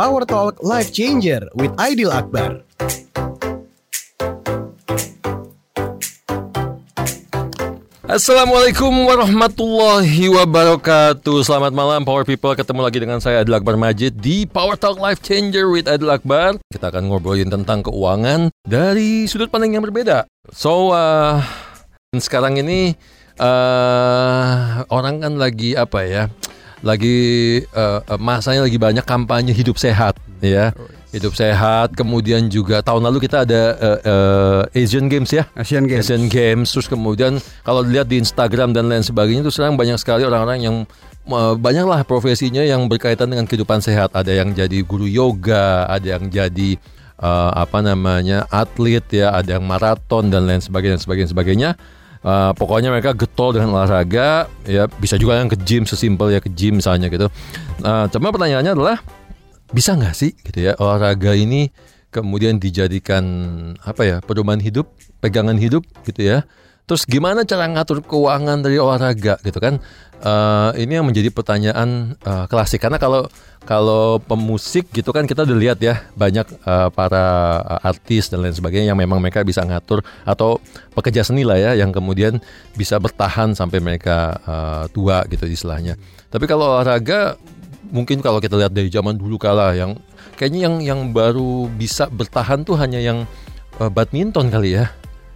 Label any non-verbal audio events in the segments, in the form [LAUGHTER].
Power Talk Life Changer with Aidil Akbar. Assalamualaikum warahmatullahi wabarakatuh. Selamat malam Power People. Ketemu lagi dengan saya Adil Akbar Majid Di Power Talk Life Changer with Adil Akbar. Kita akan ngobrolin tentang keuangan Dari sudut pandang yang berbeda. So uh, Sekarang ini uh, Orang kan lagi apa ya Lagi uh, Masanya lagi banyak kampanye hidup sehat Ya hidup sehat. Kemudian juga tahun lalu kita ada uh, uh, Asian Games ya. Asian Games. Asian Games. Terus kemudian kalau dilihat di Instagram dan lain sebagainya itu sekarang banyak sekali orang-orang yang uh, banyaklah profesinya yang berkaitan dengan kehidupan sehat. Ada yang jadi guru yoga, ada yang jadi uh, apa namanya atlet ya, ada yang maraton dan lain sebagainya, dan sebagainya, sebagainya. Uh, pokoknya mereka getol dengan olahraga, ya bisa juga yang ke gym sesimpel ya ke gym misalnya gitu. Uh, cuma pertanyaannya adalah bisa nggak sih gitu ya olahraga ini kemudian dijadikan apa ya pedoman hidup, pegangan hidup gitu ya. Terus gimana cara ngatur keuangan dari olahraga gitu kan? Uh, ini yang menjadi pertanyaan uh, klasik karena kalau kalau pemusik gitu kan kita udah lihat ya banyak uh, para artis dan lain sebagainya yang memang mereka bisa ngatur atau pekerja seni lah ya yang kemudian bisa bertahan sampai mereka uh, tua gitu istilahnya. Tapi kalau olahraga mungkin kalau kita lihat dari zaman dulu kala yang kayaknya yang yang baru bisa bertahan tuh hanya yang uh, badminton kali ya.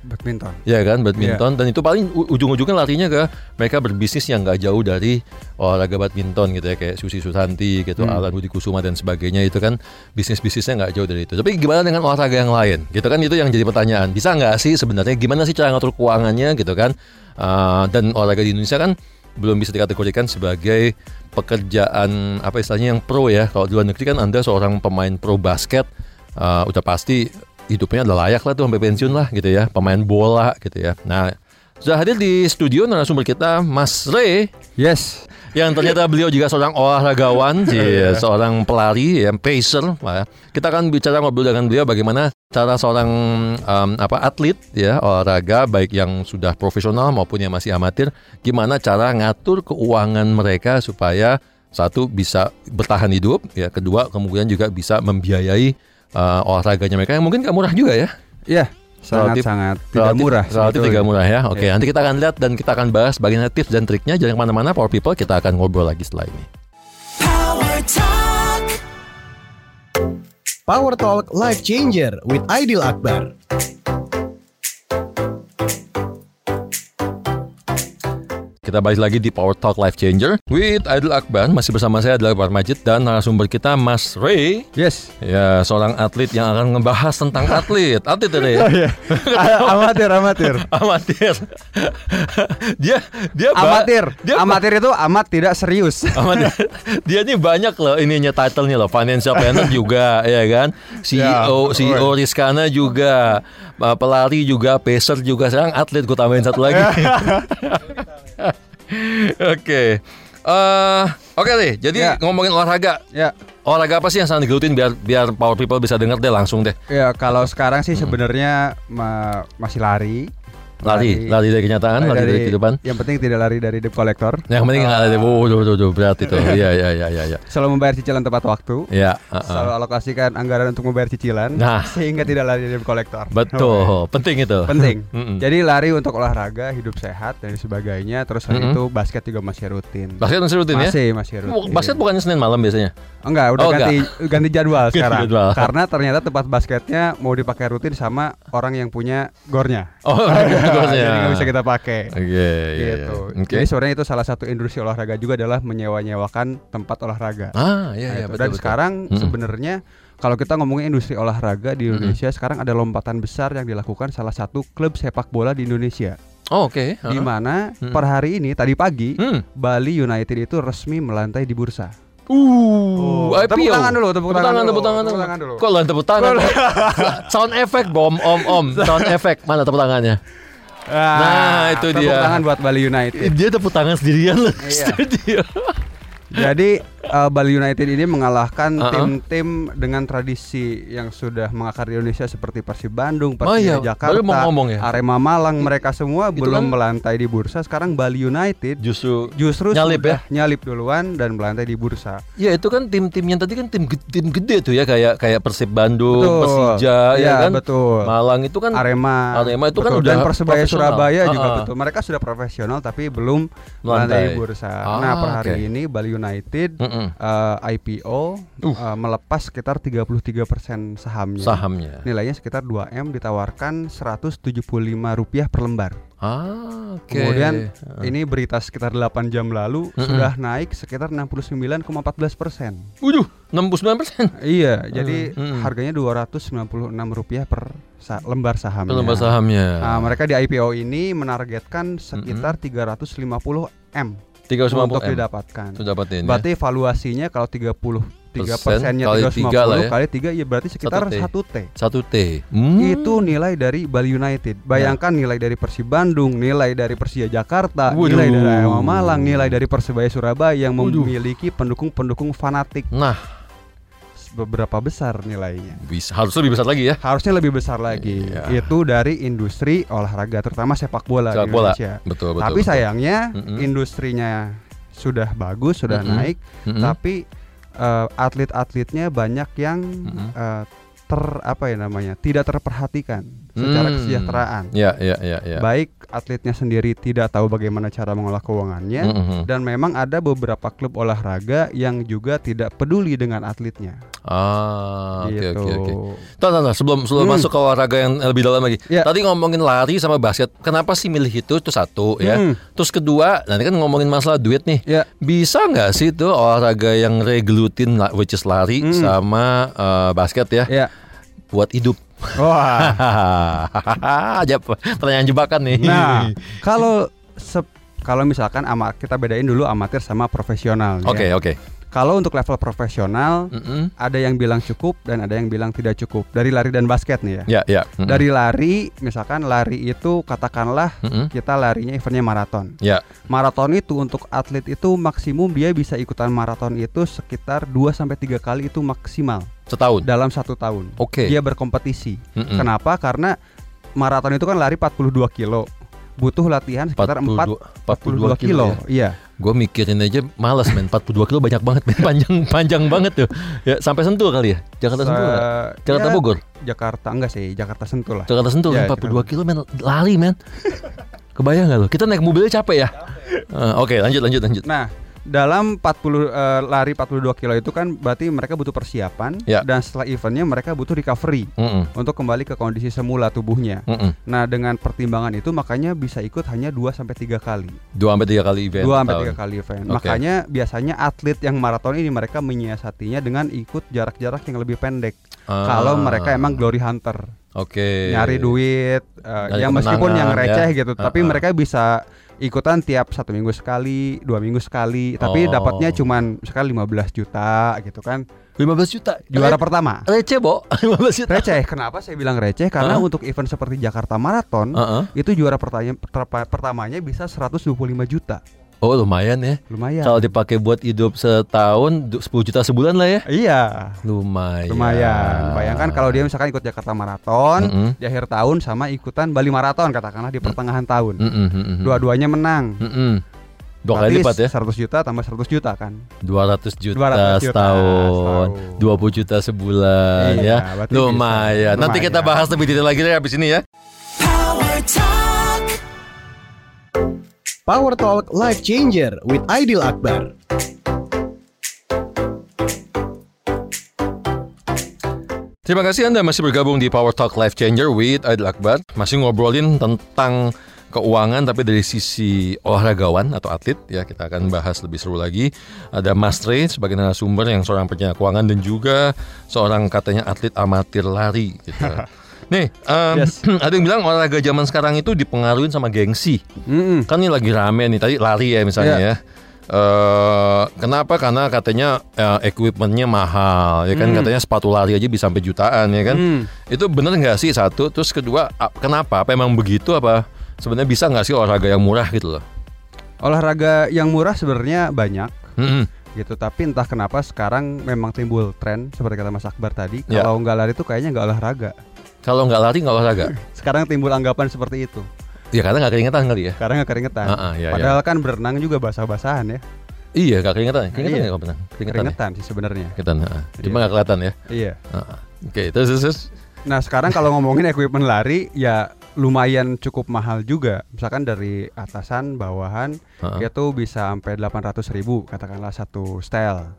Badminton. Ya kan, badminton yeah. dan itu paling ujung-ujungnya larinya ke mereka berbisnis yang nggak jauh dari olahraga badminton gitu ya kayak Susi Susanti gitu, hmm. Alan Budi Kusuma dan sebagainya itu kan bisnis-bisnisnya nggak jauh dari itu. Tapi gimana dengan olahraga yang lain? Gitu kan itu yang jadi pertanyaan. Bisa nggak sih sebenarnya gimana sih cara ngatur keuangannya gitu kan? Uh, dan olahraga di Indonesia kan belum bisa dikategorikan sebagai pekerjaan apa istilahnya yang pro ya. Kalau di luar negeri kan Anda seorang pemain pro basket uh, udah pasti hidupnya udah layak lah tuh sampai pensiun lah gitu ya. Pemain bola gitu ya. Nah, sudah hadir di studio narasumber kita Mas Ray. Yes. Yang ternyata beliau juga seorang olahragawan, [LAUGHS] ya, seorang pelari, ya, pacer. Ya. Kita akan bicara ngobrol dengan beliau bagaimana cara seorang um, apa atlet ya olahraga baik yang sudah profesional maupun yang masih amatir, gimana cara ngatur keuangan mereka supaya satu bisa bertahan hidup, ya kedua kemudian juga bisa membiayai uh, olahraganya mereka yang mungkin gak murah juga ya. Iya. Sangat-sangat tidak murah. Relatif tidak murah ya. Oke, yeah. nanti kita akan lihat dan kita akan bahas bagaimana tips dan triknya. Jangan ke mana-mana, Power People. Kita akan ngobrol lagi setelah ini. Power Talk. Power Talk Life Changer with Aidil Akbar. Kita balik lagi di Power Talk Life Changer with Aidil Akbar. Masih bersama saya adalah Akbar Majid dan narasumber kita Mas Ray. Yes. Ya, seorang atlet yang akan ngebahas tentang atlet. [LAUGHS] Atlet Ray. Oh, iya. amatir, amatir. [LAUGHS] amatir. dia dia amatir. Dia amatir itu amat tidak serius. [LAUGHS] amatir. Dia ini banyak loh ininya title-nya loh. Financial planner juga, ya kan? CEO, ya, CEO Rizkana juga. Pelari juga, pacer juga. Sekarang atlet gue tambahin satu lagi. [LAUGHS] Oke. Uh, Oke deh, jadi ya. ngomongin olahraga. Ya. Olahraga apa sih yang sangat digelutin biar biar power people bisa denger deh langsung deh. Ya kalau sekarang sih sebenarnya ma masih lari. Lari, lari, dari kenyataan, lari, lari dari, kehidupan. Yang penting tidak lari dari debt collector. Yang penting nggak uh, lari, oh, duh, duh, duh, berat itu. [LAUGHS] Iya, iya, iya, iya. Ya. Selalu membayar cicilan tepat waktu. Iya. Uh, uh. Selalu alokasikan anggaran untuk membayar cicilan. Nah, sehingga tidak lari dari debt collector. Betul, oh, penting itu. Penting. [LAUGHS] Mm -mm. Jadi lari untuk olahraga, hidup sehat dan sebagainya. Terus hari mm -hmm. itu basket juga masih rutin. Basket masih rutin masih, ya? Masih, masih rutin. Basket bukannya Senin malam biasanya? Enggak, udah oh, ganti enggak. [LAUGHS] ganti jadwal sekarang. jadwal. Karena ternyata tempat basketnya mau dipakai rutin sama orang yang punya gornya. Oh, gornya. Jadi nggak bisa kita pakai. Oke, okay, iya, gitu. Yeah, okay. Jadi sebenarnya itu salah satu industri olahraga juga adalah menyewa-nyewakan tempat olahraga. Ah, iya, iya, nah, betul, Dan betul. sekarang hmm. sebenarnya kalau kita ngomongin industri olahraga di Indonesia, hmm. sekarang ada lompatan besar yang dilakukan salah satu klub sepak bola di Indonesia. Oh, Oke. Okay. Uh -huh. Di mana hmm. per hari ini tadi pagi hmm. Bali United itu resmi melantai di bursa. Uh, oh, tepuk tangan dulu, tepuk, tepuk tangan, tepuk tangan, tepuk tangan dulu. Kok lo tepuk tangan? [LAUGHS] sound effect bom, om, om, sound effect mana tepuk tangannya? Ah, nah, itu tepuk dia. Tepuk tangan buat Bali United. Dia tepuk tangan sendirian loh. Iya. Jadi uh, Bali United ini mengalahkan tim-tim dengan tradisi yang sudah mengakar di Indonesia seperti Persib Bandung, Oh Persija iya, Jakarta, mau ngomong ya. Arema Malang, mereka semua Itu belum kan- melantai di bursa. Sekarang Bali United Justru justru Nyalip sudah nyalip duluan dan melantai di bursa. Ya itu kan tim-tim yang tadi kan tim ge- tim gede tuh ya kayak kayak Persib Bandung, Betul. Persija ya Iya, kan. betul. Malang itu kan Arema, Arema itu kan betul. udah dan Persebaya. Surabaya juga Uh-uh. betul. Mereka sudah profesional tapi belum Melantai. melantai bursa. Ah, nah, per hari oke. ini Bali United Eh, IPO eh, melepas sekitar 33% sahamnya. sahamnya. Nilainya sekitar 2M ditawarkan 175 rupiah per lembar. Ah, oke. Kemudian Ah. ini berita sekitar 8 jam lalu Mm-mm. sudah naik sekitar 69,14 persen. Waduh, 69% Iya, jadi mm. harganya 296 rupiah per sa- lembar sahamnya. lembar sahamnya. Nah, mereka di IPO ini menargetkan sekitar 350 M 350 untuk M. didapatkan. Sudah dapatin ya. Berarti valuasinya kalau 33 Persen persennya kali 350 tiga lah ya. kali 3 ya berarti sekitar Satu T. 1 T. Satu T. Hmm. Itu nilai dari Bali United. Bayangkan nilai dari Persib Bandung, nilai dari Persija Jakarta, Waduh. nilai dari Arema Malang, nilai dari Persebaya Surabaya yang memiliki pendukung-pendukung fanatik Nah, beberapa besar nilainya. bisa harus lebih besar lagi ya. Harusnya lebih besar lagi. Iya. Itu dari industri olahraga terutama sepak bola Sepak di bola. Indonesia. Betul, betul. Tapi betul. sayangnya Mm-mm. industrinya sudah bagus, sudah Mm-mm. naik, Mm-mm. tapi eh, atlet-atletnya banyak yang Mm-mm. eh, ter apa ya namanya tidak terperhatikan secara Hmm. kesejahteraan. Ya, ya, ya, ya. Baik atletnya sendiri tidak tahu bagaimana cara mengolah keuangannya Mm-mm. dan memang ada beberapa klub olahraga yang juga tidak peduli dengan atletnya. Ah, oke gitu. oke oke. Tuh, tuh, sebelum sebelum Hmm. masuk ke olahraga yang lebih dalam lagi. Ya. Tadi ngomongin lari sama basket. Kenapa sih milih itu? Itu satu ya. Hmm. Terus kedua, nanti kan ngomongin masalah duit nih. Ya, Bisa nggak sih tuh olahraga yang reglutin which is lari Hmm. sama eh, basket ya ya. buat hidup? Wah. [LAUGHS] Aja pertanyaan jebakan nih. Nah, [LAUGHS] kalau kalau misalkan ama kita bedain dulu amatir sama profesional. ya. Oke oke. Kalau untuk level profesional Mm-mm. ada yang bilang cukup dan ada yang bilang tidak cukup dari lari dan basket nih ya. Ya ya. Mm-mm. Dari lari, misalkan lari itu katakanlah Mm-mm. kita larinya eventnya maraton. Ya. Maraton itu untuk atlet itu maksimum dia bisa ikutan maraton itu sekitar 2 sampai 3 kali itu maksimal Setahun. dalam satu tahun. Oke. Dia berkompetisi. Mm-mm. Kenapa? Karena maraton itu kan lari 42 kilo. Butuh latihan sekitar 4 42 kilo. ya. Iya. Gue mikirin aja males men. 42 kilo banyak banget men. [LAUGHS] Panjang panjang banget tuh. Ya sampai sentul kali ya? Jakarta sentul nggak? Se- Jakarta ya, Bogor? Jakarta enggak sih, Jakarta Sentul lah. Jakarta sentul Ya, kan 42 kilo men. Lari men. Kebayang nggak lo kita naik mobilnya capek ya? Eh, oke lanjut lanjut lanjut. Nah, dalam 40 eh, lari 42 kilo itu kan berarti mereka butuh persiapan Ya. dan setelah eventnya mereka butuh recovery Mm-mm, untuk kembali ke kondisi semula tubuhnya. mm-mm. Nah, dengan pertimbangan itu makanya bisa ikut hanya 2 sampai 3 kali. dua sampai tiga kali event 2 sampai. 3 kali event. Oke. Makanya biasanya atlet yang maraton ini mereka menyiasatinya dengan ikut jarak-jarak yang lebih pendek. Ah, Kalau mereka emang glory hunter, oke nyari duit, eh, Nyari ya meskipun yang kemenangan, receh ya. gitu, tapi Ah, ah. mereka bisa ikutan tiap satu minggu sekali, dua minggu sekali, tapi Oh. dapatnya cuman misalkan 15 juta gitu kan. 15 juta Juara Re- pertama. receh bo [LAUGHS] 15 juta Receh. Kenapa saya bilang receh? Karena Hah? untuk event seperti Jakarta Marathon Heeh. itu juara pertanya pertama- pertamanya bisa 125 juta. Oh lumayan ya Lumayan. kalau dipakai buat hidup setahun du- 10 juta sebulan lah ya Iya. lumayan Lumayan. Bayangkan kalau dia misalkan ikut Jakarta Marathon Mm-mm. di akhir tahun sama ikutan Bali Marathon katakanlah di pertengahan tahun. Mm-mm, mm-mm. Dua-duanya menang. Mm-mm. Dua kali lipat ya 100 juta tambah 100 juta kan. 200 juta 200 juta setahun setahun. 20 juta sebulan Iya, ya lumayan bisa. nanti kita Lumayan. bahas lebih detail lagi deh habis ini ya Power Talk Life Changer with Aidil Akbar. Terima kasih Anda masih bergabung di Power Talk Life Changer with Aidil Akbar Masih ngobrolin tentang keuangan tapi dari sisi olahragawan atau atlet ya kita akan bahas lebih seru lagi ada Mas Trey sebagai narasumber yang seorang penyiar keuangan dan juga seorang katanya atlet amatir lari gitu. [LAUGHS] Nih, em, Yes. [CLEARS THROAT] ada yang bilang olahraga zaman sekarang itu dipengaruhi sama gengsi. Mm-mm. Kan ini lagi rame nih tadi lari ya misalnya Iya. ya. Eh kenapa? Karena katanya eh, equipmentnya mahal, ya kan Hmm. katanya sepatu lari aja bisa sampai jutaan, ya kan? Hmm. Itu bener nggak sih satu? Terus kedua, kenapa? Apa emang begitu? Apa sebenarnya bisa nggak sih olahraga yang murah gitu loh? Olahraga yang murah sebenarnya banyak. Mm-mm. gitu. Tapi entah kenapa sekarang memang timbul tren seperti kata Mas Akbar tadi, Ya. kalau nggak lari itu kayaknya nggak olahraga. Kalau nggak lari nggak olahraga. Sekarang timbul anggapan seperti itu. ya karena nggak keringetan kali ya. Karena nggak keringetan. Ah, ah, ya, Padahal kan berenang juga basah-basahan ya. Iya nggak keringetan. Keringetan Iya. pernah. Keringetan. ya? Keringetan sih sebenarnya. Keringetan. ah. Cuma Iya. nggak kelihatan ya. Iya. Ah, Oke, terus terus. terus. Nah sekarang kalau ngomongin equipment lari ya lumayan cukup mahal juga. Misalkan dari atasan, bawahan, Ah. itu bisa sampai 800 ribu katakanlah satu style.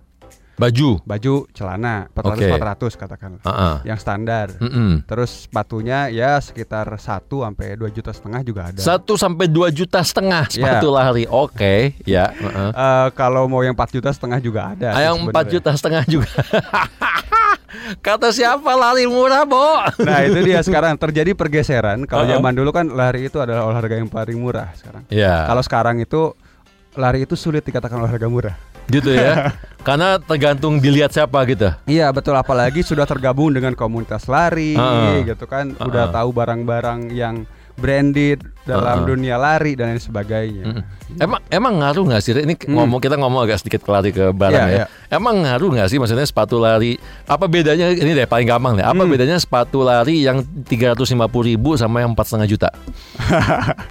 Baju. Baju, celana, 400 Oke. 400 katakanlah. Ah, ah. Yang standar. Mm-mm. Terus sepatunya ya sekitar 1 sampai 2 juta setengah juga ada. Satu sampai dua juta setengah sepatu lari. Oke, ya. heeh. Eh, kalau mau yang 4 juta setengah juga ada. Ah, Yang empat sebenarnya. juta setengah juga. [LAUGHS] Kata siapa lari murah, Bo? Nah itu dia [LAUGHS] sekarang terjadi pergeseran. Kalau Uh-uh. zaman dulu kan lari itu adalah olahraga yang paling murah sekarang. Ya, Kalau sekarang itu lari itu sulit dikatakan olahraga murah. Gitu ya. [LAUGHS] Karena tergantung dilihat siapa gitu. Iya betul apalagi sudah tergabung dengan komunitas lari Uh-uh. gitu kan Uh-uh. udah tahu barang-barang yang branded dalam Uh-uh. dunia lari dan lain sebagainya. Mm. Emang emang ngaruh nggak sih? Ini ngomong kita ngomong agak sedikit ke lari ke barang Iya, ya. iya. Emang ngaruh nggak sih? Maksudnya sepatu lari. Apa bedanya? Ini deh paling gampang deh. Apa Hmm. bedanya sepatu lari yang 350 ribu sama yang empat setengah juta? [LAUGHS]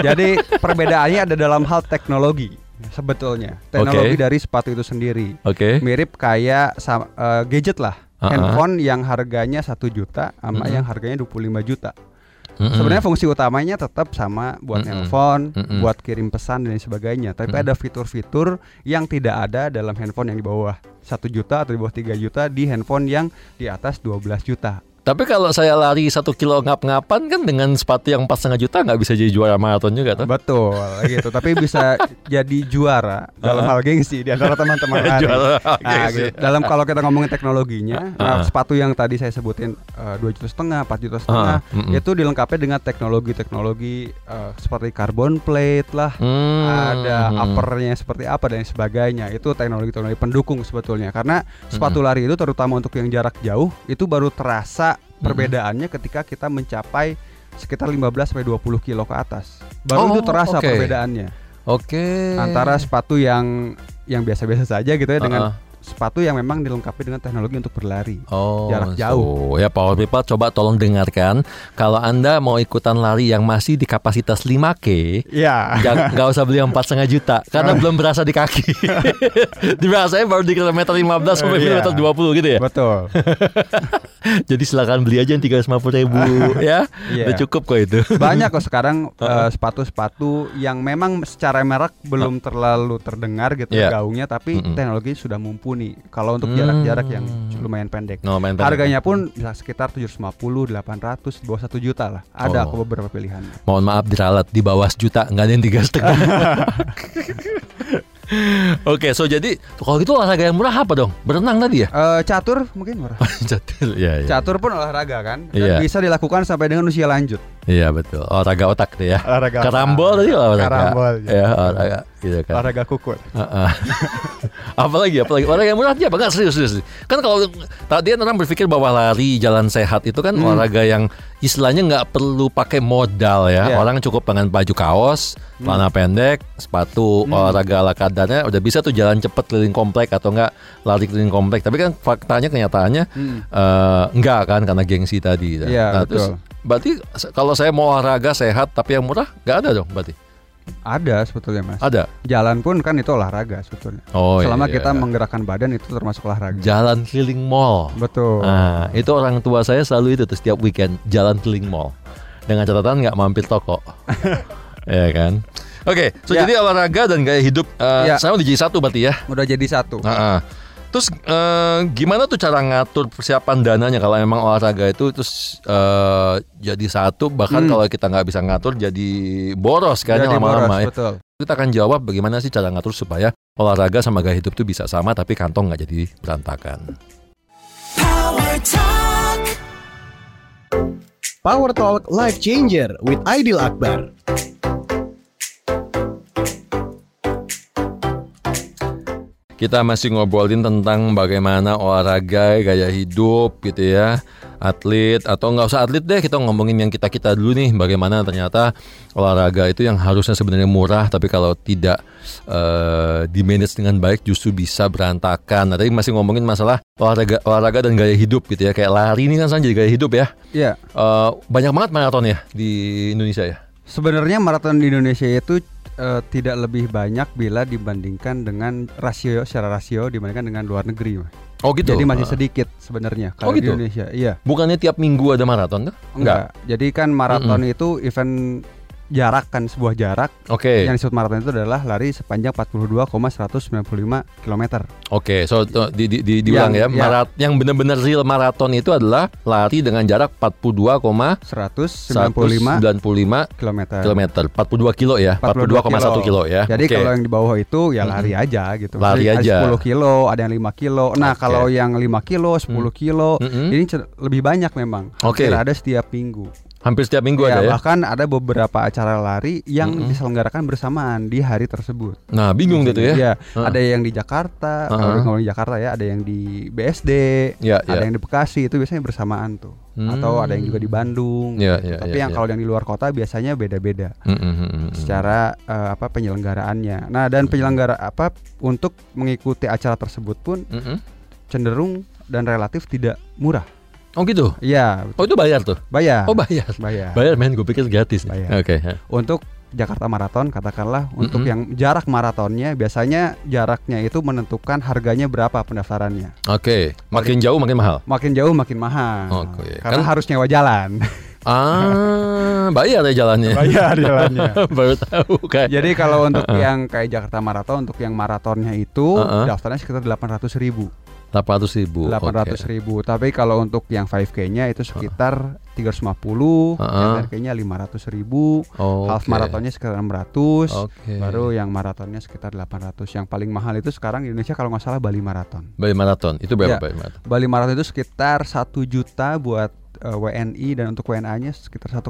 Jadi perbedaannya ada dalam hal teknologi sebetulnya. Teknologi Oke. dari sepatu itu sendiri. Oke. Mirip kayak eh, gadget lah. Uh-uh. Handphone yang harganya satu juta sama Mm-mm. yang harganya 25 juta. Mm-mm. Sebenarnya fungsi utamanya tetap sama buat Mm-mm. nelpon, Mm-mm. buat kirim pesan dan sebagainya. Tapi Mm-mm. ada fitur-fitur yang tidak ada dalam handphone yang di bawah satu juta atau di bawah 3 juta di handphone yang di atas 12 juta. Tapi kalau saya lari satu kilo ngap-ngapan kan dengan sepatu yang empat setengah juta nggak bisa jadi juara maraton juga tuh. Betul gitu. Tapi bisa jadi juara dalam hal gengsi di antara teman-teman [LAUGHS] lari. Juara Nah, gitu. Dalam kalau kita ngomongin teknologinya, nah, Ah. sepatu yang tadi saya sebutin eh, dua juta setengah, 4 juta setengah, Ah, itu dilengkapi dengan teknologi-teknologi eh, seperti carbon plate lah, Hmm. ada Hmm. uppernya seperti apa dan sebagainya. Itu teknologi-teknologi pendukung sebetulnya. Karena sepatu lari itu terutama untuk yang jarak jauh itu baru terasa perbedaannya ketika kita mencapai sekitar 15 sampai 20 kilo ke atas. Baru Oh, itu terasa oke. perbedaannya Oke. antara sepatu yang yang biasa-biasa saja gitu ya dengan Ah, ah. Sepatu yang memang dilengkapi dengan teknologi untuk berlari. Oh, jarak jauh. so, ya Power People coba tolong dengarkan. Kalau Anda mau ikutan lari yang masih di kapasitas 5K, Iya. jangan nggak usah beli yang empat setengah juta karena belum berasa di kaki. [LAUGHS] Dirasanya baru di kilometer 15 sampai Iya. kilometer 20 gitu ya. Betul. [LAUGHS] Jadi silakan beli aja yang 350 ribu [LAUGHS] ya. Iya. Udah cukup kok itu. Banyak kok sekarang eh, sepatu-sepatu yang memang secara merek belum terlalu terdengar gitu Iya. gaungnya tapi Mm-mm. teknologi sudah mumpuni. Kalau untuk jarak-jarak yang Hmm. lumayan pendek. No, main pendek. Harganya pun bisa sekitar 750, 800, di bawah 1 juta lah. Ada Oh. beberapa pilihan. Mohon maaf diralat di bawah sejuta nggak ada yang tiga setengah. [LAUGHS] Oke, so jadi kalau gitu olahraga yang murah apa dong? Berenang tadi ya? [LAUGHS] Eh, catur mungkin murah. [LAUGHS] Catur, ya, ya. Catur pun olahraga kan dan Iya. bisa dilakukan sampai dengan usia lanjut. Iya betul. Olahraga otak tuh ya. Olahraga Karambol tadi olahraga. Karambol, ya. Ya, olahraga gitu kan. Olahraga kukur. Heeh. [LAUGHS] apalagi apalagi olahraga yang murah aja enggak serius serius. Kan kalau tadi orang berpikir bahwa lari jalan sehat itu kan Hmm. olahraga yang istilahnya nggak perlu pakai modal ya. Hmm. Orang cukup dengan baju kaos, celana pendek, sepatu olahraga ala kadarnya udah bisa tuh jalan cepet keliling komplek atau enggak lari keliling komplek. Tapi kan faktanya kenyataannya Hmm. eh, enggak kan karena gengsi tadi. Iya, terus betul. berarti kalau saya mau olahraga sehat tapi yang murah nggak ada dong berarti. Ada sebetulnya mas. Ada. Jalan pun kan itu olahraga sebetulnya. Oh Selama iya. kita menggerakkan badan itu termasuk olahraga. jalan keliling mall. Betul. Nah, itu orang tua saya selalu itu tuh setiap weekend jalan keliling mall. Dengan catatan nggak mampir toko. [LAUGHS] ya kan? Oke, so Ya. jadi olahraga dan gaya hidup eh, Ya. sama di jadi satu berarti ya. Udah jadi satu. Ah, ah. Terus eh, gimana tuh cara ngatur persiapan dananya kalau memang olahraga itu terus eh, jadi satu bahkan Hmm. kalau kita nggak bisa ngatur jadi boros kan Jadi lama-lama boros, ya. Betul. Kita akan jawab bagaimana sih cara ngatur supaya olahraga sama gaya hidup itu bisa sama tapi kantong nggak jadi berantakan. Power Talk. Power Talk Life Changer with Aidil Akbar. Kita masih ngobrolin tentang bagaimana olahraga, gaya hidup gitu ya. atlet atau nggak usah atlet deh kita ngomongin yang kita kita dulu nih bagaimana ternyata olahraga itu yang harusnya sebenarnya murah tapi kalau tidak eh, di manage dengan baik justru bisa berantakan. Nah tadi masih ngomongin masalah olahraga olahraga dan gaya hidup gitu ya kayak lari ini kan sekarang jadi gaya hidup ya. Iya. Eh, banyak banget maraton ya di Indonesia ya. Sebenarnya maraton di Indonesia itu eh, tidak lebih banyak bila dibandingkan dengan rasio secara rasio dibandingkan dengan luar negeri. Oh gitu. Jadi masih Ah. sedikit sebenarnya kalau Oh, gitu? di Indonesia. Iya. Bukannya tiap minggu ada maraton tuh? Enggak. Jadi kan maraton itu event jarak kan sebuah jarak Oke. yang disebut maraton itu adalah lari sepanjang 42,195 km. Oke, so to- di, di, di, diulang Yang- ya. ya. Marat, yang benar-benar real maraton itu adalah lari dengan jarak 42,195 195 km. km. 42 kilo ya. 42,1 kilo ya. Jadi Oke. kalau yang di bawah itu ya lari aja gitu. Lari Jadi aja. Ada 10 kilo, ada yang 5 kilo. Nah, Oke. kalau yang 5 kilo, 10 kilo, Mm-mm. ini lebih banyak memang. Oke. Hampir ada setiap minggu. Hampir setiap minggu Ya, ada ya. bahkan ada beberapa acara lari yang Mm-mm. diselenggarakan bersamaan di hari tersebut. Nah, bingung gitu ya. Iya, Heeh. ada yang di Jakarta, Heeh. kalau ngomong di Jakarta ya, ada yang di BSD, Ya, ada ya. yang di Bekasi itu biasanya bersamaan tuh. Atau ada yang juga di Bandung. Ya, gitu. ya, Tapi ya, yang ya. kalau yang di luar kota biasanya beda-beda Mm, mm, mm, mm, mm. secara eh, apa penyelenggaraannya. Nah, dan penyelenggara apa untuk mengikuti acara tersebut pun Mm, mm. cenderung dan relatif tidak murah. Oh gitu. Iya, Oh itu bayar tuh. bayar. Oh bayar. bayar. Bayar men, gue pikir gratis. Bayar. Oke. Untuk Jakarta Marathon katakanlah untuk Mm-mm. yang jarak maratonnya biasanya jaraknya itu menentukan harganya berapa pendaftarannya. Oke, makin jauh makin mahal. Makin jauh makin mahal. Oke, Karena kan- harus nyewa jalan. Ah, [LAUGHS] bayar ya jalannya. bayar jalannya. [LAUGHS] Baru tahu kan. Jadi kalau untuk yang kayak Jakarta Marathon untuk yang maratonnya itu Uh-uh. daftarnya sekitar 800 ribu. 800 ribu. 800 ribu. Tapi kalau untuk yang 5K-nya itu sekitar 350, Uh-uh. yang 10K-nya 500 ribu, Oh, half maratonnya sekitar 600, Oke. baru yang maratonnya sekitar 800. Yang paling mahal itu sekarang di Indonesia kalau nggak salah Bali Marathon. Bali Marathon. Itu berapa Ya. Bali Marathon? Bali Marathon itu sekitar 1 juta buat eh, WNI dan untuk WNA-nya sekitar 1,5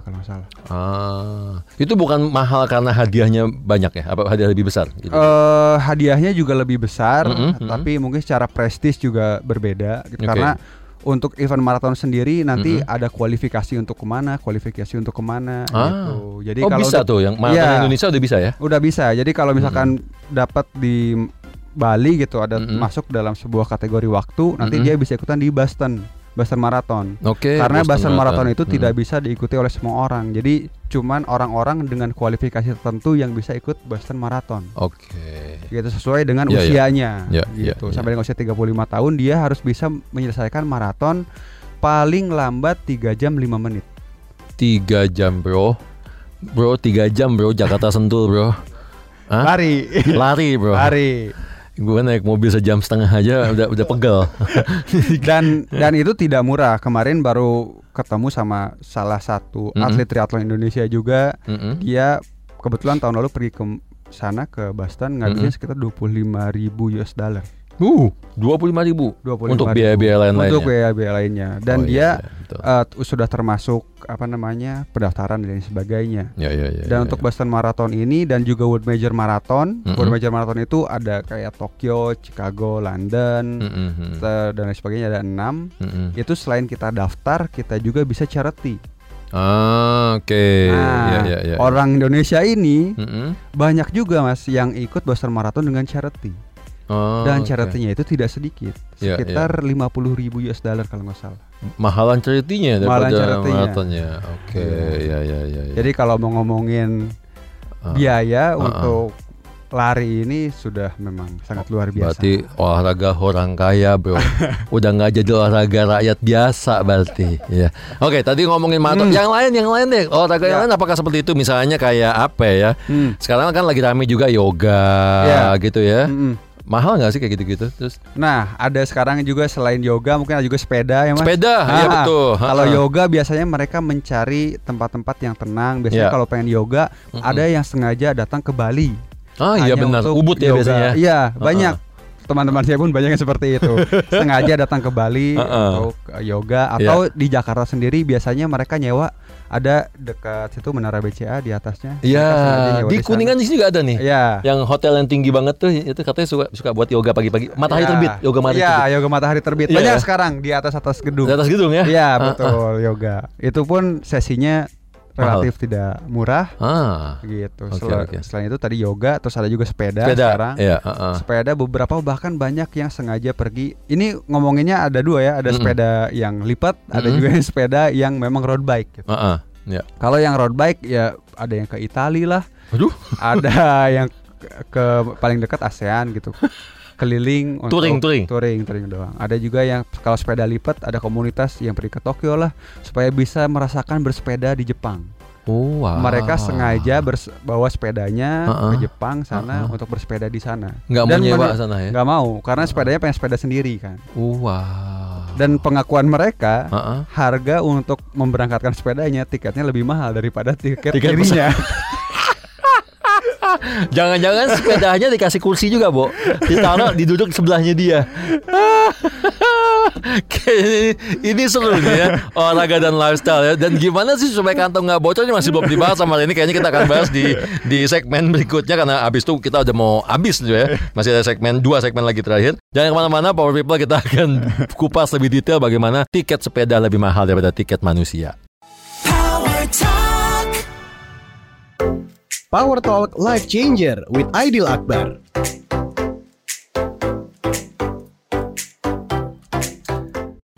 kalau nggak salah. Ah, itu bukan mahal karena hadiahnya banyak ya? Apa hadiah lebih besar? Gitu? Eh hadiahnya juga lebih besar, Mm-mm, tapi mungkin secara prestis juga berbeda gitu. Oke. karena untuk event maraton sendiri nanti Mm-mm. ada kualifikasi untuk ke mana, kualifikasi untuk ke mana Ah. gitu. Jadi oh kalau bisa tuh, yang marathon Iya. Indonesia udah bisa ya? udah bisa. Jadi kalau misalkan dapat di Bali gitu ada Mm-mm. masuk dalam sebuah kategori waktu, nanti Mm-mm. dia bisa ikutan di Boston, Boston Marathon. Oke. Karena Boston Marathon itu Hmm. tidak bisa diikuti oleh semua orang. Jadi cuman orang-orang dengan kualifikasi tertentu yang bisa ikut Boston Marathon. Oke. Gitu sesuai dengan Iya, iya. usianya. Iya, iya, gitu. iya. Sampai dengan usia 35 tahun dia harus bisa menyelesaikan maraton paling lambat 3 jam 5 menit. Tiga jam bro, bro tiga jam bro Jakarta Sentul bro. Hah? Lari. Lari bro. Lari. Gue naik mobil sejam setengah aja udah udah pegel. [LAUGHS] Dan dan itu tidak murah. Kemarin baru ketemu sama salah satu Mm-mm. atlet triathlon Indonesia juga. Mm-mm. Dia kebetulan tahun lalu pergi ke sana ke Boston ngabisin Mm-mm. sekitar 25 ribu US dollar. Uh, dua puluh lima ribu 25.000. untuk biaya-biaya lain-lainnya. Untuk biaya-biaya lainnya. Dan Oh, dia iya, iya, betul. eh, sudah termasuk apa namanya pendaftaran dan sebagainya. ya, ya, ya, Dan ya, untuk ya. Boston Marathon ini dan juga World Major Marathon, Mm-mm. World Major Marathon itu ada kayak Tokyo, Chicago, London, te- dan lain sebagainya ada enam. mm-mm. Itu selain kita daftar, kita juga bisa charity. Ah, oke. Nah, ya, ya, ya. orang Indonesia ini Mm-mm. banyak juga mas yang ikut Boston Marathon dengan charity. Oh, dan charity-nya itu tidak sedikit, Ya, sekitar 50 ribu US dollar kalau nggak salah. mahalan charity-nya Mahalan daripada maratonnya. Oke, ya, ya, ya, ya. Jadi kalau mau ngomongin Ah, biaya ah. untuk lari ini sudah memang sangat luar biasa. Berarti olahraga orang kaya bro [LAUGHS] Udah nggak jadi olahraga rakyat biasa berarti ya. Oke tadi ngomongin maraton Hmm. Yang lain yang lain deh Olahraga yang Ya. lain apakah seperti itu Misalnya kayak apa ya Hmm. Sekarang kan lagi rame juga yoga Ya. gitu ya Mm-mm. Mahal nggak sih kayak gitu-gitu Terus Nah, ada sekarang juga selain yoga mungkin ada juga sepeda ya mas. sepeda Iya Ah, betul Kalau Ha-ha. yoga biasanya mereka mencari tempat-tempat yang tenang. Biasanya Ya. kalau pengen yoga Mm-mm. ada yang sengaja datang ke Bali. Ah iya benar Ubud ya yoga. biasanya Iya banyak. Teman-teman saya pun banyak yang seperti itu. [LAUGHS] Sengaja datang ke Bali atau ke yoga atau di Jakarta sendiri biasanya mereka nyewa ada dekat situ Menara BCA di atasnya. Iya, di sana. Kuningan di sini juga ada nih. Iya. Yang hotel yang tinggi banget tuh itu katanya suka suka buat yoga pagi-pagi. Matahari Iya. terbit, yoga matahari Iya, terbit. yoga matahari terbit. Iya. Banyak sekarang di atas atas gedung. Di atas gedung ya? Iya, Ah, betul, yoga. Itu pun sesinya relatif tidak murah Ah. gitu. Oke, Sel- oke. Selain itu tadi yoga, terus ada juga sepeda, Sepeda. sekarang. Iya, heeh. Sepeda beberapa bahkan banyak yang sengaja pergi. Ini ngomonginnya ada dua ya, ada Mm-mm. sepeda yang lipat, ada Mm-mm. juga yang sepeda yang memang road bike. Gitu. Heeh. Ya. Kalau yang road bike ya ada yang ke Itali lah, Aduh, ada yang ke, ke paling dekat ASEAN gitu. [LAUGHS] Keliling untuk Touring, touring. touring, touring doang. Ada juga yang kalau sepeda lipat ada komunitas yang pergi ke Tokyo lah supaya bisa merasakan bersepeda di Jepang. Oh, wow. Mereka sengaja bawa sepedanya Uh-uh. ke Jepang sana Uh-uh. untuk bersepeda di sana. nggak mau nyewa sana ya? nggak mau karena sepedanya pengen sepeda sendiri kan. Oh, wow. Dan pengakuan mereka Heeh. harga untuk memberangkatkan sepedanya tiketnya lebih mahal daripada tiket, Tiket dirinya. [LAUGHS] [LAUGHS] Jangan-jangan sepedanya dikasih kursi juga, Bo. Ditaruh diduduk sebelahnya dia. [LAUGHS] Ini, ini seru nih ya olahraga dan lifestyle ya. Dan gimana sih supaya kantong nggak bocor ini masih belum dibahas sama ini. Kayaknya kita akan bahas di di segmen berikutnya karena abis itu kita udah mau habis tuh ya. Masih ada segmen dua segmen lagi terakhir. Jangan ke mana-mana, Power People kita akan kupas lebih detail bagaimana tiket sepeda lebih mahal daripada tiket manusia. Power Talk Life Changer with Aidil Akbar.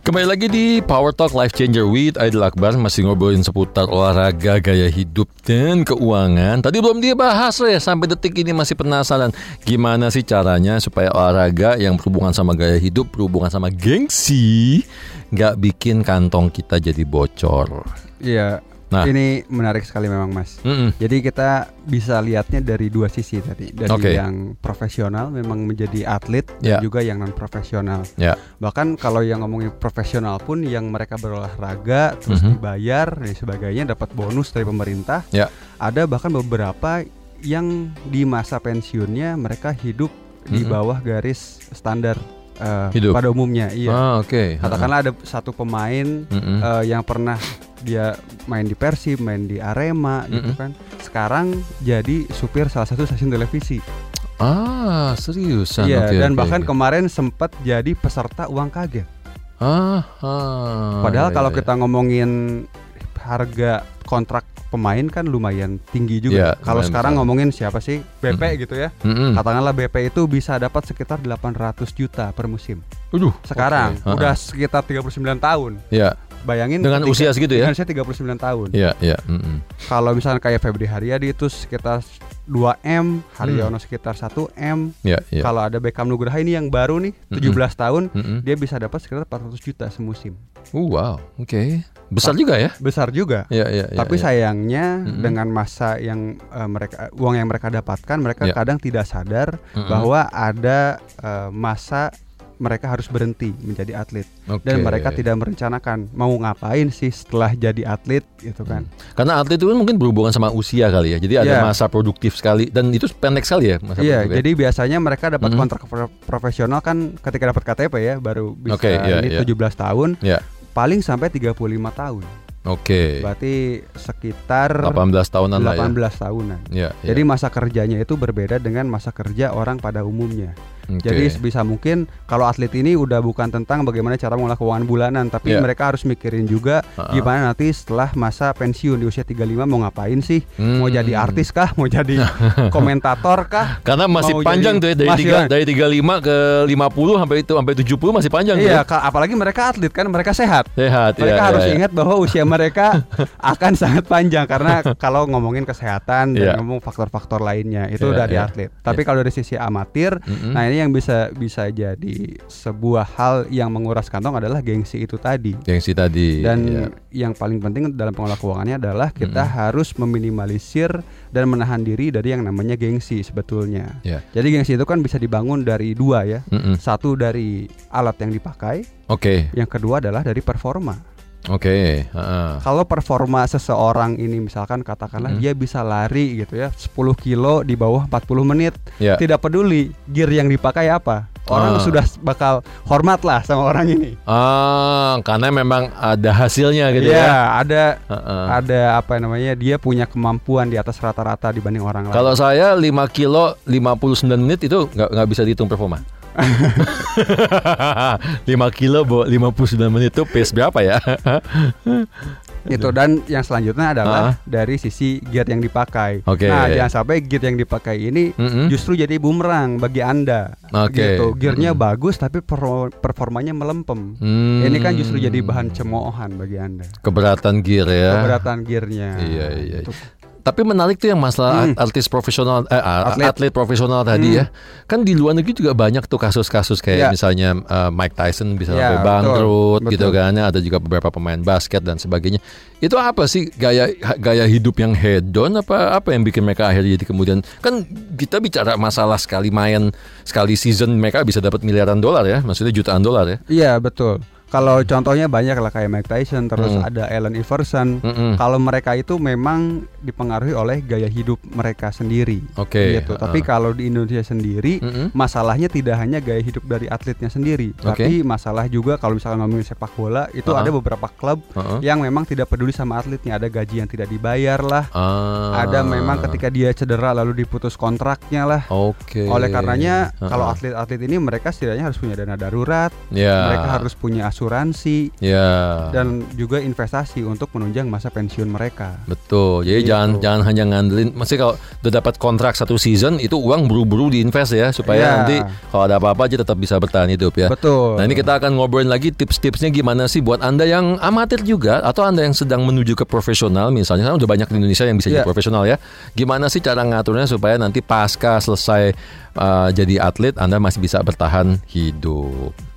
Kembali lagi di Power Talk Life Changer with Aidil Akbar Masih ngobrolin seputar olahraga, gaya hidup, dan keuangan Tadi belum dia bahas ya Sampai detik ini masih penasaran Gimana sih caranya supaya olahraga yang berhubungan sama gaya hidup Berhubungan sama gengsi Gak bikin kantong kita jadi bocor Iya. Nah. Ini menarik sekali memang Mas. Mm-mm. Jadi kita bisa lihatnya dari dua sisi tadi, dari Oke. yang profesional memang menjadi atlet Ya. dan juga yang non profesional. Ya. Bahkan kalau yang ngomongin profesional pun yang mereka berolahraga terus Mhm. dibayar dan sebagainya dapat bonus dari pemerintah. Ya. Ada bahkan beberapa yang di masa pensiunnya mereka hidup di Mhm. bawah garis standar eh, Hidup. pada umumnya. Iya. Ah oke Katakanlah ada satu pemain Mm-mm. eh, yang pernah dia main di Persib, main di Arema gitu Mm-mm. kan. Sekarang jadi supir salah satu stasiun televisi. Ah seriusan Iya, Oke, dan oke, bahkan oke. kemarin sempat jadi peserta uang kaget. ah, ah, Padahal iya, kalau iya. kita ngomongin harga kontrak pemain kan lumayan tinggi juga. kalau lumayan sekarang besar. ngomongin siapa sih BP Mm-mm. gitu ya. Mm-mm. Katakanlah BP itu bisa dapat sekitar 800 juta per musim. Aduh, Sekarang oke. Ah, udah ah. sekitar 39 tahun. Ya, Bayangin Dengan usia segitu ya? Dengan usia 39 tahun. ya, ya. mm-mm. Kalau misalnya kayak Febri Haryadi itu sekitar 2M, Haryono sekitar 1M. Ya, ya. Kalau ada Beckham Nugraha ini yang baru nih, Mm-mm. 17 tahun, Mm-mm. dia bisa dapat sekitar 400 juta semusim. Uh, wow, oke. Besar juga ya? Besar juga. Ya, ya, ya. Tapi ya. sayangnya Mm-mm. dengan masa yang eh, mereka uang yang mereka dapatkan, mereka Ya. kadang tidak sadar Mm-mm. bahwa ada eh, masa mereka harus berhenti menjadi atlet Oke. dan mereka tidak merencanakan mau ngapain sih setelah jadi atlet gitu kan. Karena atlet itu kan mungkin berhubungan sama usia kali ya. Jadi ada Iya. masa produktif sekali dan itu pendek sekali ya masa Iya, produktif. jadi biasanya mereka dapat Mhm. kontrak pro- profesional kan ketika dapat KTP ya baru bisa Oke, iya, ini iya. 17 tahun. Ya. Paling sampai 35 tahun. Oke. Berarti sekitar 18 tahunan lah ya. 18 tahunan. Ya, ya. Jadi masa kerjanya itu berbeda dengan masa kerja orang pada umumnya. Oke. Jadi sebisa mungkin kalau atlet ini udah bukan tentang bagaimana cara mengolah keuangan bulanan, tapi Iya. mereka harus mikirin juga Ha-ha. gimana nanti setelah masa pensiun di usia 35 mau ngapain sih? Mau Hmm. jadi artis kah? Mau jadi [LAUGHS] komentator kah? Karena masih Mau panjang jadi- tuh ya dari masih tiga, kan? dari 35 ke 50 sampai itu sampai 70 masih panjang tuh Iya, ya. ka- apalagi mereka atlet kan mereka sehat. Sehat Mereka ya, harus ya, ya. ingat bahwa usia mereka [LAUGHS] akan sangat panjang karena kalau ngomongin kesehatan dan Iya. ngomong faktor-faktor lainnya itu Iya, dari iya. atlet. Tapi kalau dari sisi amatir, Mm-mm. nah ini yang bisa bisa jadi sebuah hal yang menguras kantong adalah gengsi itu tadi. Gengsi tadi. Dan ya. yang paling penting dalam pengelola keuangannya adalah kita harus meminimalisir dan menahan diri dari yang namanya gengsi sebetulnya. Ya. Jadi gengsi itu kan bisa dibangun dari dua ya. Mm-mm. Satu dari alat yang dipakai, Oke. yang kedua adalah dari performa. Oke. Ha-ha. Kalau performa seseorang ini misalkan katakanlah Mhm. dia bisa lari gitu ya 10 kilo di bawah 40 menit Ya. Tidak peduli gear yang dipakai apa orang Ah. sudah bakal hormat lah sama orang ini. Ah, karena memang ada hasilnya gitu Iya, ya. ada Heeh. ada apa namanya? Dia punya kemampuan di atas rata-rata dibanding orang lain. Kalau saya 5 kilo 59 menit itu nggak nggak bisa dihitung performa. [LAUGHS] 5 kilo bo 59 menit itu pace berapa ya? [LAUGHS] itu dan yang selanjutnya adalah Ah. dari sisi gear yang dipakai. Oke. Nah, jangan sampai gear yang dipakai ini Mm-mm. justru jadi bumerang bagi Anda. Oke. Gitu. Gearnya Mm-mm. bagus tapi perfor- performanya melempem. Hmm. Ini kan justru jadi bahan cemoohan bagi Anda. keberatan gear ya. Keberatan gearnya. Iya, iya. Itu. Tapi menarik tuh yang masalah Hmm. artis profesional eh, Atlet. atlet. profesional tadi Hmm. ya. Kan di luar negeri juga banyak tuh kasus-kasus kayak Iya. misalnya eh, Mike Tyson bisa Iya, sampai betul, bangkrut gitu kan. Ada juga beberapa pemain basket dan sebagainya. Itu apa sih gaya gaya hidup yang hedon apa apa yang bikin mereka akhirnya jadi kemudian kan kita bicara masalah sekali main sekali season mereka bisa dapat miliaran dolar ya, maksudnya jutaan dolar ya. Iya, betul. Kalau contohnya banyak lah kayak Mike Tyson, terus Hmm. ada Allen Iverson. Mm-mm. Kalau mereka itu memang dipengaruhi oleh gaya hidup mereka sendiri. Oke. Gitu. Tapi Ah. kalau di Indonesia sendiri, Mm-mm. masalahnya tidak hanya gaya hidup dari atletnya sendiri, Oke. tapi masalah juga kalau misalnya ngomongin sepak bola itu Ah. ada beberapa klub Uh-uh. yang memang tidak peduli sama atletnya, ada gaji yang tidak dibayar lah, Ah. ada memang ketika dia cedera lalu diputus kontraknya lah. Oke. Oleh karenanya Uh-uh. kalau atlet-atlet ini mereka setidaknya harus punya dana darurat, ya. mereka harus punya asuransi ya. dan juga investasi untuk menunjang masa pensiun mereka. Betul. Jadi Gitu. jangan jangan hanya ngandelin. Mesti kalau udah dapat kontrak satu season itu uang buru-buru diinvest ya supaya Iya. nanti kalau ada apa-apa aja tetap bisa bertahan hidup ya. Betul. Nah ini kita akan ngobrolin lagi tips-tipsnya gimana sih buat anda yang amatir juga atau anda yang sedang menuju ke profesional misalnya kan udah banyak di Indonesia yang bisa jadi Iya. profesional ya. Gimana sih cara ngaturnya supaya nanti pasca selesai uh, jadi atlet anda masih bisa bertahan hidup.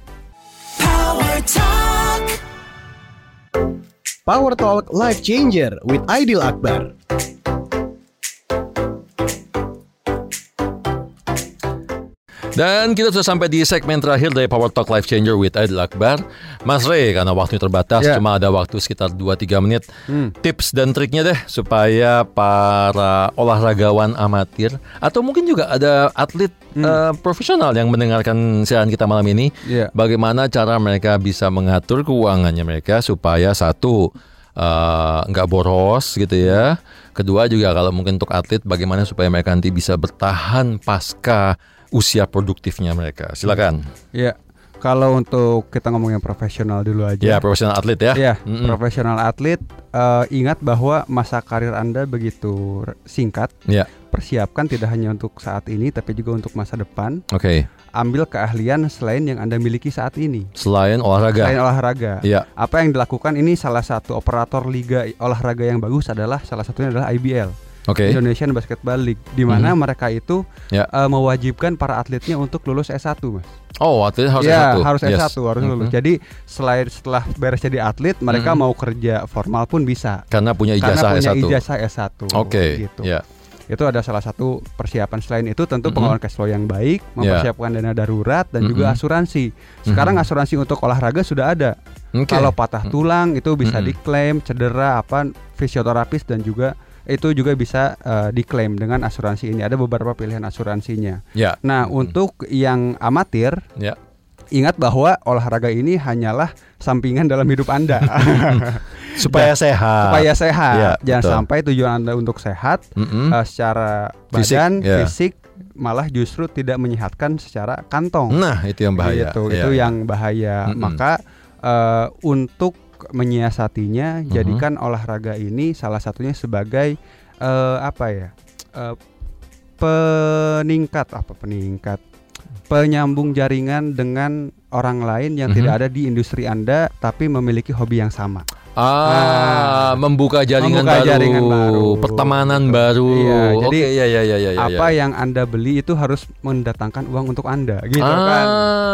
Power Talk Life Changer with Aidil Akbar. Dan kita sudah sampai di segmen terakhir dari Power Talk Life Changer with Aidil Akbar. Mas Ray, karena waktunya terbatas, Ya. cuma ada waktu sekitar 2-3 menit. Hmm. Tips dan triknya deh supaya para olahragawan amatir atau mungkin juga ada atlet eh, profesional yang mendengarkan siaran kita malam ini, Iya. bagaimana cara mereka bisa mengatur keuangannya mereka supaya satu eh, nggak boros gitu ya. Kedua juga kalau mungkin untuk atlet bagaimana supaya mereka nanti bisa bertahan pasca usia produktifnya mereka. Silakan. Iya. Kalau untuk kita ngomongin profesional dulu aja. Ya, profesional atlet ya. Iya, Mm-mm. profesional atlet eh, ingat bahwa masa karir Anda begitu singkat. Ya. Persiapkan tidak hanya untuk saat ini tapi juga untuk masa depan. Oke. Ambil keahlian selain yang Anda miliki saat ini. Selain olahraga. Selain olahraga. Iya. Apa yang dilakukan ini salah satu operator liga olahraga yang bagus adalah salah satunya adalah IBL. Oke. Indonesian Basketball League di mana Mhm. mereka itu Ya. eh, mewajibkan para atletnya untuk lulus S1, Mas. Oh, atlet harus ya, S1. harus Yes. S1 harus lulus. Mhm. Jadi selain setelah beres jadi atlet, mereka Mhm. mau kerja formal pun bisa. Karena punya ijazah karena punya S1. ijazah S1. Oke. gitu. Ya. Itu ada salah satu persiapan selain itu tentu Mhm. pengelolaan cash flow yang baik, mempersiapkan dana darurat dan juga Mhm. asuransi. Sekarang Mhm. asuransi untuk olahraga sudah ada. Oke. Kalau patah Mhm. tulang itu bisa Mhm. diklaim, cedera apa fisioterapis dan juga itu juga bisa eh, diklaim dengan asuransi ini. Ada beberapa pilihan asuransinya. Ya. Nah, Mhm. untuk yang amatir Ya. Ingat bahwa olahraga ini hanyalah sampingan dalam hidup Anda. [LAUGHS] [LAUGHS] Supaya sehat. Supaya sehat. Iya, Jangan betul. sampai tujuan Anda untuk sehat Mm-mm. eh, secara Fisik, badan, ya. fisik malah justru tidak menyehatkan secara kantong. Nah, itu yang bahaya. Gitu, Iya, itu iya. yang bahaya. Mm-mm. Maka eh, untuk menyiasatinya Mhm. jadikan olahraga ini salah satunya sebagai eh, apa ya? eh, peningkat apa peningkat penyambung jaringan dengan orang lain yang Mhm. tidak ada di industri Anda tapi memiliki hobi yang sama. Ah, Ah. membuka jaringan Membuka baru, jaringan baru. pertemanan Betul. baru. Iya, jadi Oke, iya iya iya iya. apa iya. yang Anda beli itu harus mendatangkan uang untuk Anda gitu ah, kan.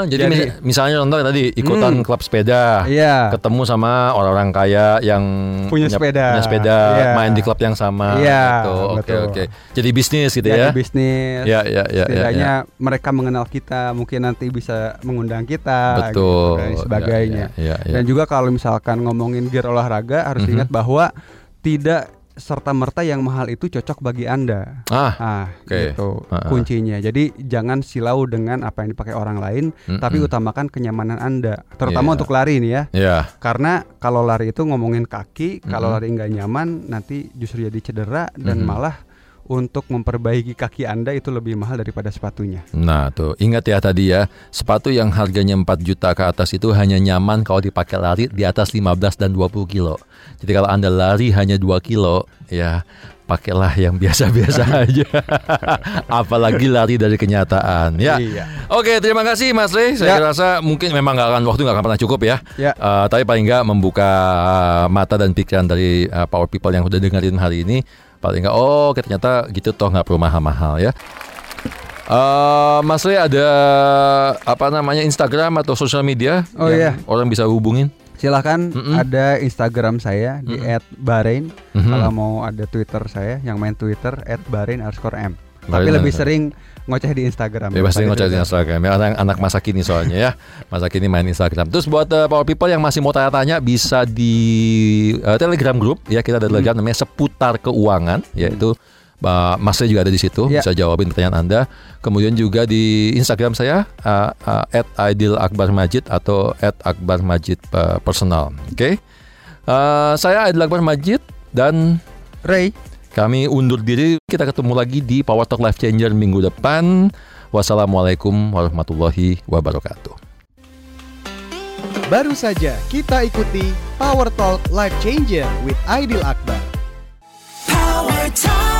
jadi, Jadi- mis- misalnya contoh tadi ikutan Hmm. klub sepeda, Iya. ketemu sama orang-orang kaya yang Punya sepeda. punya sepeda, Iya. main di klub yang sama. Iya, gitu. Oke betul. oke. Jadi bisnis gitu Jadi ya. bisnis. Ya ya ya. ya, Setidaknya mereka mengenal kita, mungkin nanti bisa mengundang kita, Betul. gitu, dan sebagainya. Ya, ya, ya, ya. Dan juga kalau misalkan ngomongin gear olahraga harus Mhm. ingat bahwa tidak serta merta yang mahal itu cocok bagi anda. Ah, Ah, Oke. gitu Ah, ah. kuncinya. Jadi jangan silau dengan apa yang dipakai orang lain, tapi Mm-mm. utamakan kenyamanan anda, terutama Iya. untuk lari nih ya. ya. Karena kalau lari itu ngomongin kaki, kalau Mm-mm. lari nggak nyaman nanti justru jadi cedera dan Mhm. malah untuk memperbaiki kaki anda itu lebih mahal daripada sepatunya. Nah tuh ingat ya tadi ya sepatu yang harganya 4 juta ke atas itu hanya nyaman kalau dipakai lari di atas 15 dan 20 kilo. Jadi kalau anda lari hanya 2 kilo ya pakailah yang biasa-biasa [LAUGHS] aja. Apalagi lari dari kenyataan ya. Iya. Oke terima kasih Mas Le. Saya Ya. rasa mungkin memang nggak akan waktu nggak akan pernah cukup ya. Ya. Eh, tapi paling nggak membuka eh, mata dan pikiran dari eh, power people yang udah dengerin hari ini. Paling nggak oh ternyata gitu toh nggak perlu mahal-mahal ya. Eh, Mas Le ada apa namanya Instagram atau sosial media Oh, yang iya. orang bisa hubungin? Silahkan Mm-mm. ada Instagram saya di @bahrain. Mhm. Kalau mau ada Twitter saya yang main Twitter @bahrain underscore m. Tapi lebih sering ngoceh di Instagram. Bebas daripada ngoceh di. Instagram ya anak, anak masa kini soalnya ya masa kini main Instagram. Terus buat eh, power people yang masih mau tanya-tanya bisa di eh, Telegram group ya kita ada Hmm. Telegram namanya seputar keuangan yaitu uh, Mas Lee juga ada di situ Ya. bisa jawabin pertanyaan Anda. Kemudian juga di Instagram saya uh, uh, @aidilakbarmajid atau @akbarmajid uh, personal. Oke. Uh, saya Aidil Akbar Majid dan Ray, kami undur diri, kita ketemu lagi di Power Talk Life Changer minggu depan. Wassalamualaikum warahmatullahi wabarakatuh. Baru saja kita ikuti Power Talk Life Changer with Aidil Akbar. Power Talk.